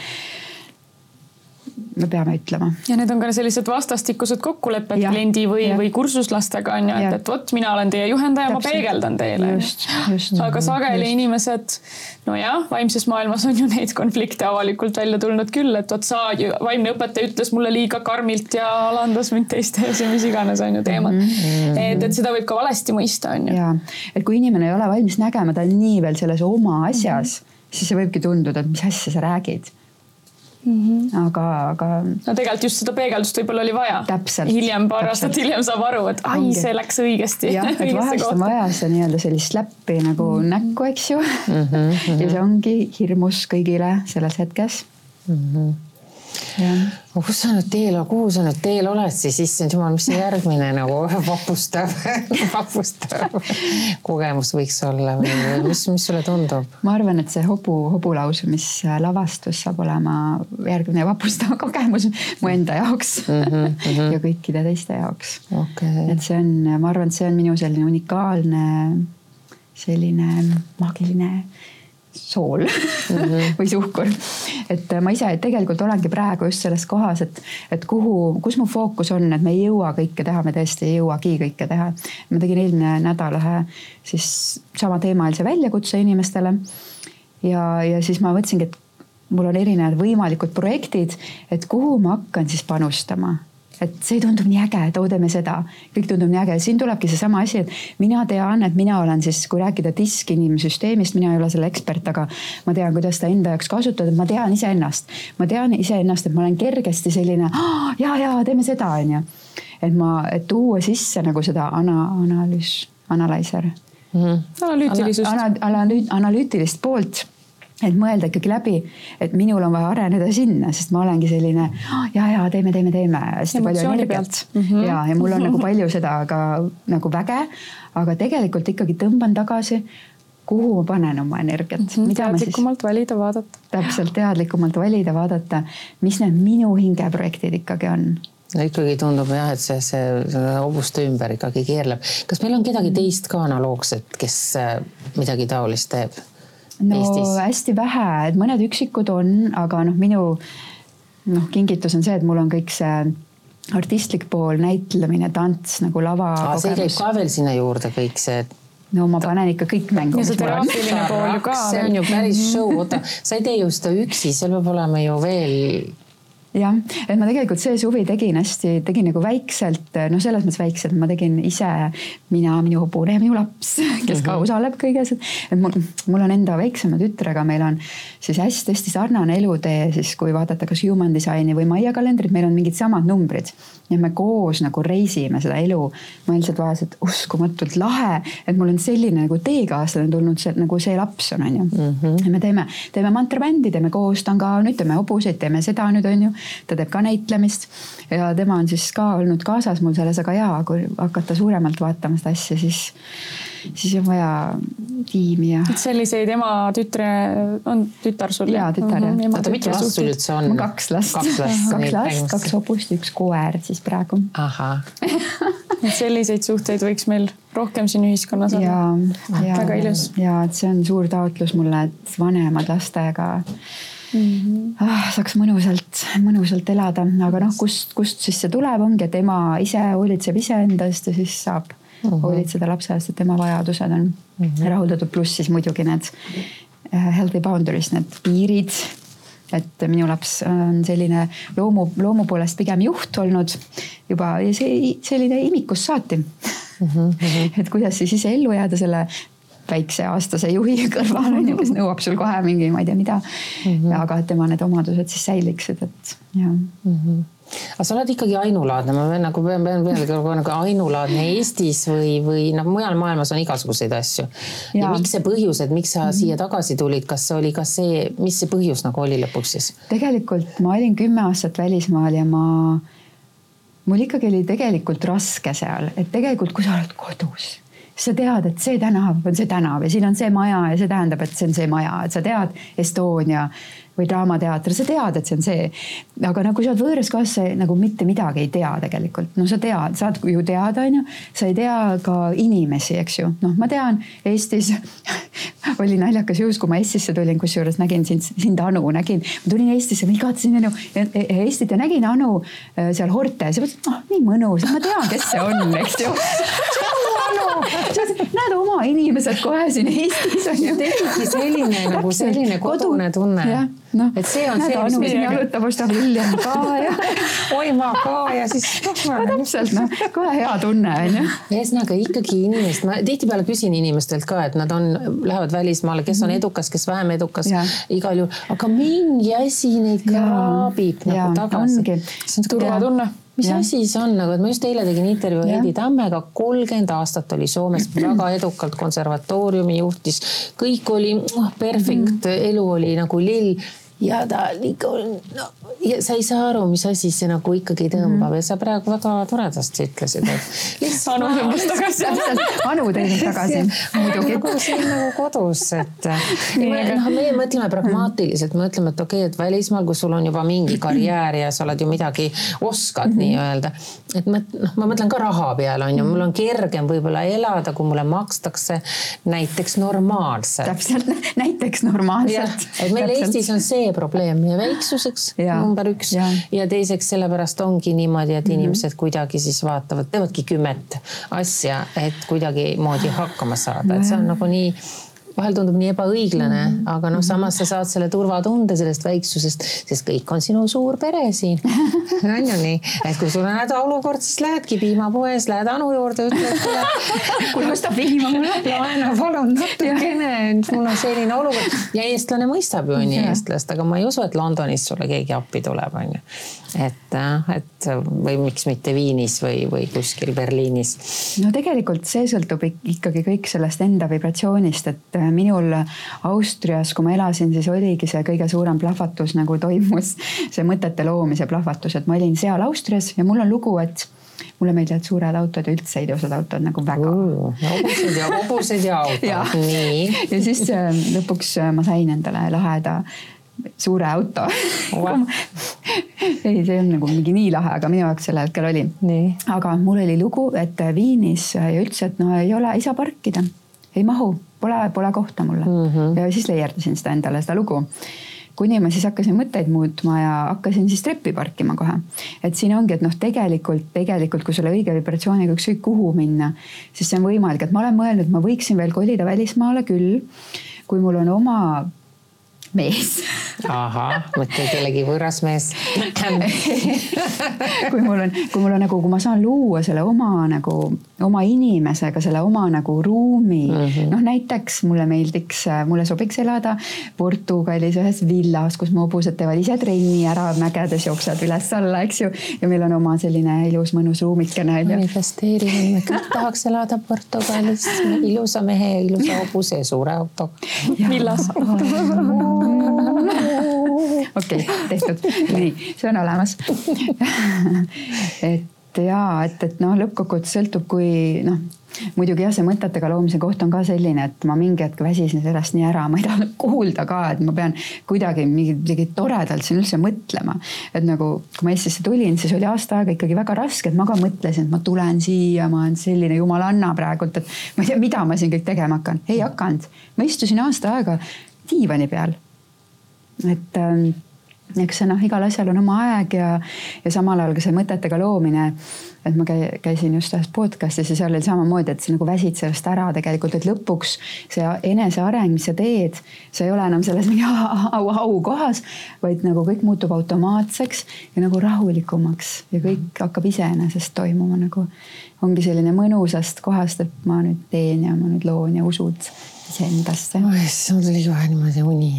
me peame ütlema. ja need on ka sellised vastastikused kokkulepped kliendi või, või kursuslastega on ju, et, et vot mina olen teie juhendaja, ma peegeldan teile. aga sageli just. inimesed, nojah, vaimses maailmas on ju neid konflikte avalikult välja tulnud küll, et vot sa, vaimne õpetaja ütles mulle liiga karmilt ja alandas mind teiste ees ja mis iganes on ju teemad mm. -hmm. et, et seda võib ka valesti mõista, on ju. ja, et kui inimene ei ole valmis nägema, ta on nii veel selles oma asjas mm, -hmm. siis see võibki tunduda, et mis asja sa räägid Mm -hmm. aga, aga. no tegelikult just seda peegeldust võib-olla oli vaja. hiljem, paar täpselt. aastat hiljem saab aru, et ai, see läks õigesti. jah, et vahest on vaja seda nii-öelda sellist läppi nagu mm -hmm. näkku, eks ju mm. -hmm. ja see ongi hirmus kõigile selles hetkes mm. -hmm aga kus sa nüüd teel, kuhu sa nüüd teel oled siis, issand jumal, mis see järgmine nagu vapustav vapustav kogemus võiks olla või mis, mis sulle tundub? ma arvan, et see hobu, hobulausumislavastus saab olema järgmine vapustav kogemus mu enda jaoks mm. -hmm. ja kõikide teiste jaoks okay.. et see on, ma arvan, et see on minu selline unikaalne, selline maagiline sool mm -hmm. või suhkur. et ma ise tegelikult olengi praegu just selles kohas, et, et kuhu, kus mu fookus on, et me ei jõua kõike teha, me tõesti ei jõuagi kõike teha. ma tegin eelmine nädal ühe siis samateemalise väljakutse inimestele. ja, ja siis ma mõtlesingi, et mul on erinevad võimalikud projektid, et kuhu ma hakkan siis panustama et see tundub nii äge, et oo, teeme seda, kõik tundub nii äge, siin tulebki seesama asi, et mina tean, et mina olen siis, kui rääkida disk inimsüsteemist, mina ei ole selle ekspert, aga ma tean, kuidas seda enda jaoks kasutada, ma tean iseennast, ma tean iseennast, et ma olen kergesti selline ja, ja teeme seda, onju. et ma, et tuua sisse nagu seda ana-, analüüs, analyzer mm. -hmm. analüütilisust ana,. Ana, analüütilist poolt et mõelda ikkagi läbi, et minul on vaja areneda sinna, sest ma olengi selline oh, ja, ja teeme, teeme, teeme hästi palju energiat mm -hmm. ja, ja mul on nagu palju seda ka nagu väge, aga tegelikult ikkagi tõmban tagasi kuhu ma panen oma energiat mm. -hmm. teadlikumalt siis... valida, vaadata. täpselt, teadlikumalt valida, vaadata, mis need minu hingeprojektid ikkagi on no ikkagi tundub jah, et see, see, see hobuste ümber ikkagi keerleb. kas meil on kedagi teist ka analoogset, kes äh, midagi taolist teeb? No Eestis? hästi vähe, et mõned üksikud on, aga noh, minu noh, kingitus on see, et mul on kõik see artistlik pool, näitlemine, tants nagu lava. see käib ka veel sinna juurde kõik see no ma panen ikka kõik mängu. ja see teraapiline pool ju ka. see on ju päris show, oota, sa ei tee ju seda üksi, seal peab olema ju veel jah, et ma tegelikult see suvi tegin hästi, tegin nagu väikselt, noh, selles mõttes väikselt, ma tegin ise, mina, minu hobune ja minu laps, kes ka mhm. osaleb kõiges, et mul, mul on enda väiksema tütrega, meil on siis hästi-hästi sarnane elutee siis, kui vaadata kas human design'i või Maia kalendrit, meil on mingid samad numbrid ja me koos nagu reisime seda elu. ma lihtsalt vaatasin, et uskumatult lahe, et mul on selline nagu teekaaslane tulnud, see nagu see laps on, on ju mm. -hmm. ja me teeme, teeme mantrabändi, teeme koos, ta on ka nüüd teeme hobuseid, teeme seda nüüd on ju. ta teeb ka näitlemist ja tema on siis ka olnud kaasas mul selles, aga jaa, kui hakata suuremalt vaatama seda asja, siis siis on vaja tiimi ja. selliseid ema, tütre, on tütar sul? jaa, tütar jah. Mhm. oota, mitu last sul üldse on? kaks last. kaks last, kaks, last, kaks hobust, üks koer siis praegu. ahah et selliseid suhteid võiks meil rohkem siin ühiskonnas olla. väga ilus. ja et see on suur taotlus mulle, et vanemad lastega Mm -hmm. ah, saaks mõnusalt, mõnusalt elada, aga noh, kust, kust siis see tuleb, ongi, et ema ise hoolitseb iseenda eest ja siis saab mm -hmm. hoolitseda lapse eest, et tema vajadused on mm -hmm. rahuldatud, pluss siis muidugi need äh, healthy boundaries, need piirid. et minu laps on selline loomu, loomu poolest pigem juht olnud juba see selline imikust saati mm. -hmm. et kuidas siis ise ellu jääda selle väikse aastase juhi kõrval on ju, kes nõuab sul kohe mingi, ma ei tea, mida mm. -hmm. aga et tema need omadused siis säiliksid, et jah mm. -hmm aga sa oled ikkagi ainulaadne, ma pean nagu pean, pean peale nagu ainulaadne Eestis või, või noh, mujal maailmas on igasuguseid asju. ja miks see põhjus, et miks sa mm -hmm. siia tagasi tulid, kas see oli, kas see, mis see põhjus nagu oli lõpuks siis? tegelikult ma olin kümme aastat välismaal ja ma, mul ikkagi oli tegelikult raske seal, et tegelikult, kui sa oled kodus sa tead, et see tänav on see tänav ja siin on see maja ja see tähendab, et see on see maja, et sa tead Estonia või Draamateater, sa tead, et see on see. aga nagu sa oled võõras kohas, sa nagu mitte midagi ei tea tegelikult. no sa tead, saad ju teada, onju. sa ei tea ka inimesi, eks ju. noh, ma tean Eestis oli naljakas juhus, kui ma Eestisse tulin, kusjuures nägin sind, sind Anu nägin. ma tulin Eestisse, ma igatsesin Anu, Eestit ja nägin Anu äh, seal Hortes ja mõtlesin, ah nii mõnus, ma tean, kes see on, eks ju näed oma inimesed kohe siin Eestis on ju. tekibki selline nagu selline kodune tunne. noh, et see on näed, see, mis meil jalutab, ostab William ka ja oi ma ka ja siis no,. täpselt noh, kohe hea tunne on ju. ühesõnaga ikkagi inimest, ma tihtipeale küsin inimestelt ka, et nad on, lähevad välismaale, kes on mhm. edukas, kes vähem edukas, igal juhul, aga mingi asi neid kraabib nagu tagasi. see on turvatunne mis ja. asi see on nagu, et ma just eile tegin intervjuu Heidi Tammega, kolmkümmend aastat oli Soomes väga edukalt konservatooriumi juhtis, kõik oli oh, perfekt mm, -hmm. elu oli nagu lill ja ta ikka no, ja sa ei saa aru, mis asi see nagu ikkagi tõmbab mm -hmm. ja sa praegu väga toredasti ütlesid, et lihtsalt Anu tõmbas tagasi. Anu tõi mind tagasi, muidugi. nagu siin nagu kodus, et noh, meie mõtleme pragmaatiliselt, me mõtleme, et okei okay,, et välismaal, kus sul on juba mingi karjäär ja sa oled ju midagi oskad mm -hmm. nii-öelda. et ma noh, ma mõtlen ka raha peale on ju, mul on kergem võib-olla elada, kui mulle makstakse näiteks normaalselt. täpselt, näiteks normaalselt. et meil täpselt. Eestis on see probleem ja väiksuseks ja number üks. Ja, ja teiseks sellepärast ongi niimoodi, et mm -hmm. inimesed kuidagi siis vaatavad, teevadki kümmet asja, et kuidagimoodi hakkama saada, et see on nagu nii vahel tundub nii ebaõiglane mm, -hmm. aga noh, samas sa saad selle turvatunde sellest väiksusest, sest kõik on sinu suur pere siin on ju nii, et kui sul on hädaolukord, siis lähedki piimapoes, lähed Anu juurde, ütled kuule ostab piima mulle. laena palun natukene, mul on selline olukord ja eestlane mõistab ju on ju eestlast, aga ma ei usu, et Londonis sulle keegi appi tuleb, on ju. et, et või miks mitte Viinis või, või kuskil Berliinis. no tegelikult see sõltub ikkagi kõik sellest enda vibratsioonist, et minul Austrias, kui ma elasin, siis oligi see kõige suurem plahvatus nagu toimus, see mõtete loomise plahvatus, et ma olin seal Austrias ja mul on lugu, et mulle meeldivad suured autod ja üldse ilusad autod nagu väga uh,. hobused ja hobused ja autod, nii. ja siis äh, lõpuks äh, ma sain endale laheda suure auto ei, see on nagu mingi nii lahe, aga minu jaoks sel hetkel oli. aga mul oli lugu, et Viinis ja üldse, et no ei ole, ei saa parkida, ei mahu pole, pole kohta mulle mm. -hmm. ja siis leierdasin seda endale, seda lugu kuni ma siis hakkasin mõtteid muutma ja hakkasin siis treppi parkima kohe. et siin ongi, et noh, tegelikult, tegelikult kui sulle õige vibratsiooniga ükskõik kuhu minna, siis see on võimalik, et ma olen mõelnud, ma võiksin veel kolida välismaale küll. kui mul on oma mees. ahah, mõtle kellegi võõras mees kui mul on, kui mul on nagu, kui ma saan luua selle oma nagu, oma inimesega selle oma nagu ruumi mm -hmm.. noh, näiteks mulle meeldiks, mulle sobiks elada Portugalis ühes villas, kus mu hobused teevad ise trenni ära, mägedes jooksevad üles-alla, eks ju. ja meil on oma selline ilus mõnus ruumikene. manifesteerime, me kõik tahaks elada Portugalis ilusa mehe, ilusa hobuse ja suure autoga. villas okei, tehtud, nii, see on olemas. Et ja, et, et noh, lõppkokkuvõttes sõltub, kui noh, muidugi jah, see mõtetega loomise koht on ka selline, et ma mingi hetk väsisin sellest nii ära, ma ei taha kuulda ka, et ma pean kuidagi midagi toredalt siin üldse mõtlema. et nagu, kui ma Eestisse tulin, siis oli aasta aega ikkagi väga raske, et ma ka mõtlesin, et ma tulen siia, ma olen selline jumalanna praegult, et ma ei tea, mida ma siin kõik tegema hakkan. ei hakanud, ma istusin aasta aega diivani peal et ähm, eks see noh, igal asjal on oma aeg ja, ja samal ajal ka see mõtetega loomine. et ma käisin just ühes podcast'is ja seal oli samamoodi, et sa nagu väsid sellest ära tegelikult, et lõpuks see eneseareng, mis sa teed, sa ei ole enam selles mingi au, au kohas, vaid nagu kõik muutub automaatseks ja nagu rahulikumaks ja kõik hakkab iseenesest toimuma nagu ongi selline mõnusast kohast, et ma nüüd teen ja ma nüüd loon ja usud iseendasse. issand, tuli kohe niimoodi uni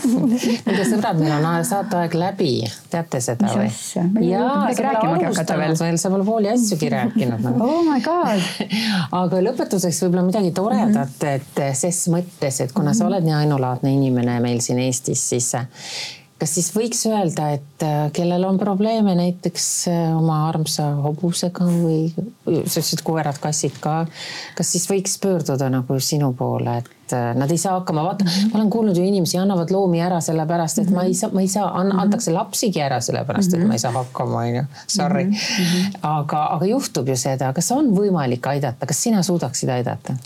kuulge sõbrad, meil on saateaeg läbi, teate seda Mis või? jõudnud midagi rääkimagi hakata veel. sa pole pooli asjugi rääkinud nagu. Oh my god. aga lõpetuseks võib-olla midagi toredat, Mhm. et ses mõttes, et kuna sa oled nii ainulaadne inimene meil siin Eestis, siis kas siis võiks öelda, et äh, kellel on probleeme näiteks äh, oma armsa hobusega või sa ütlesid koerad-kassid ka, kas siis võiks pöörduda nagu sinu poole, et äh, nad ei saa hakkama, vaata, ma olen kuulnud ju inimesi annavad loomi ära sellepärast, et ma ei saa, ma ei saa, antakse lapsigi ära sellepärast, et ma ei saa hakkama, onju. Sorry. aga, aga juhtub ju seda, kas on võimalik aidata, kas sina suudaksid aidata?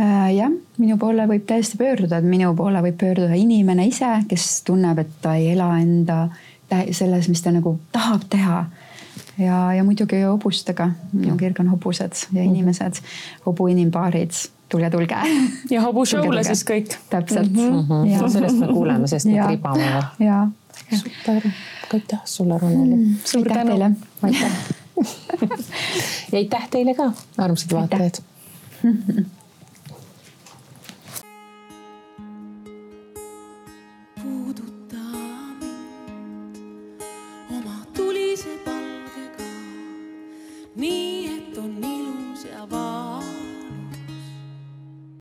Äh, jah, minu poole võib täiesti pöörduda, et minu poole võib pöörduda inimene ise, kes tunneb, et ta ei ela enda selles, mis ta nagu tahab teha. ja, ja muidugi hobustega, minu kirg on hobused ja inimesed, hobuinimpaarid, tulge, tulge. ja hobu Tulge, show'le tulge. siis kõik. täpselt Mm mm. -hmm. Ja. sellest me kuuleme, sest need Ja. ribavad. ja super, aitäh sulle, Roneli mm,. suur tänu. teile. aitäh ja aitäh teile ka, armsad vaatajad.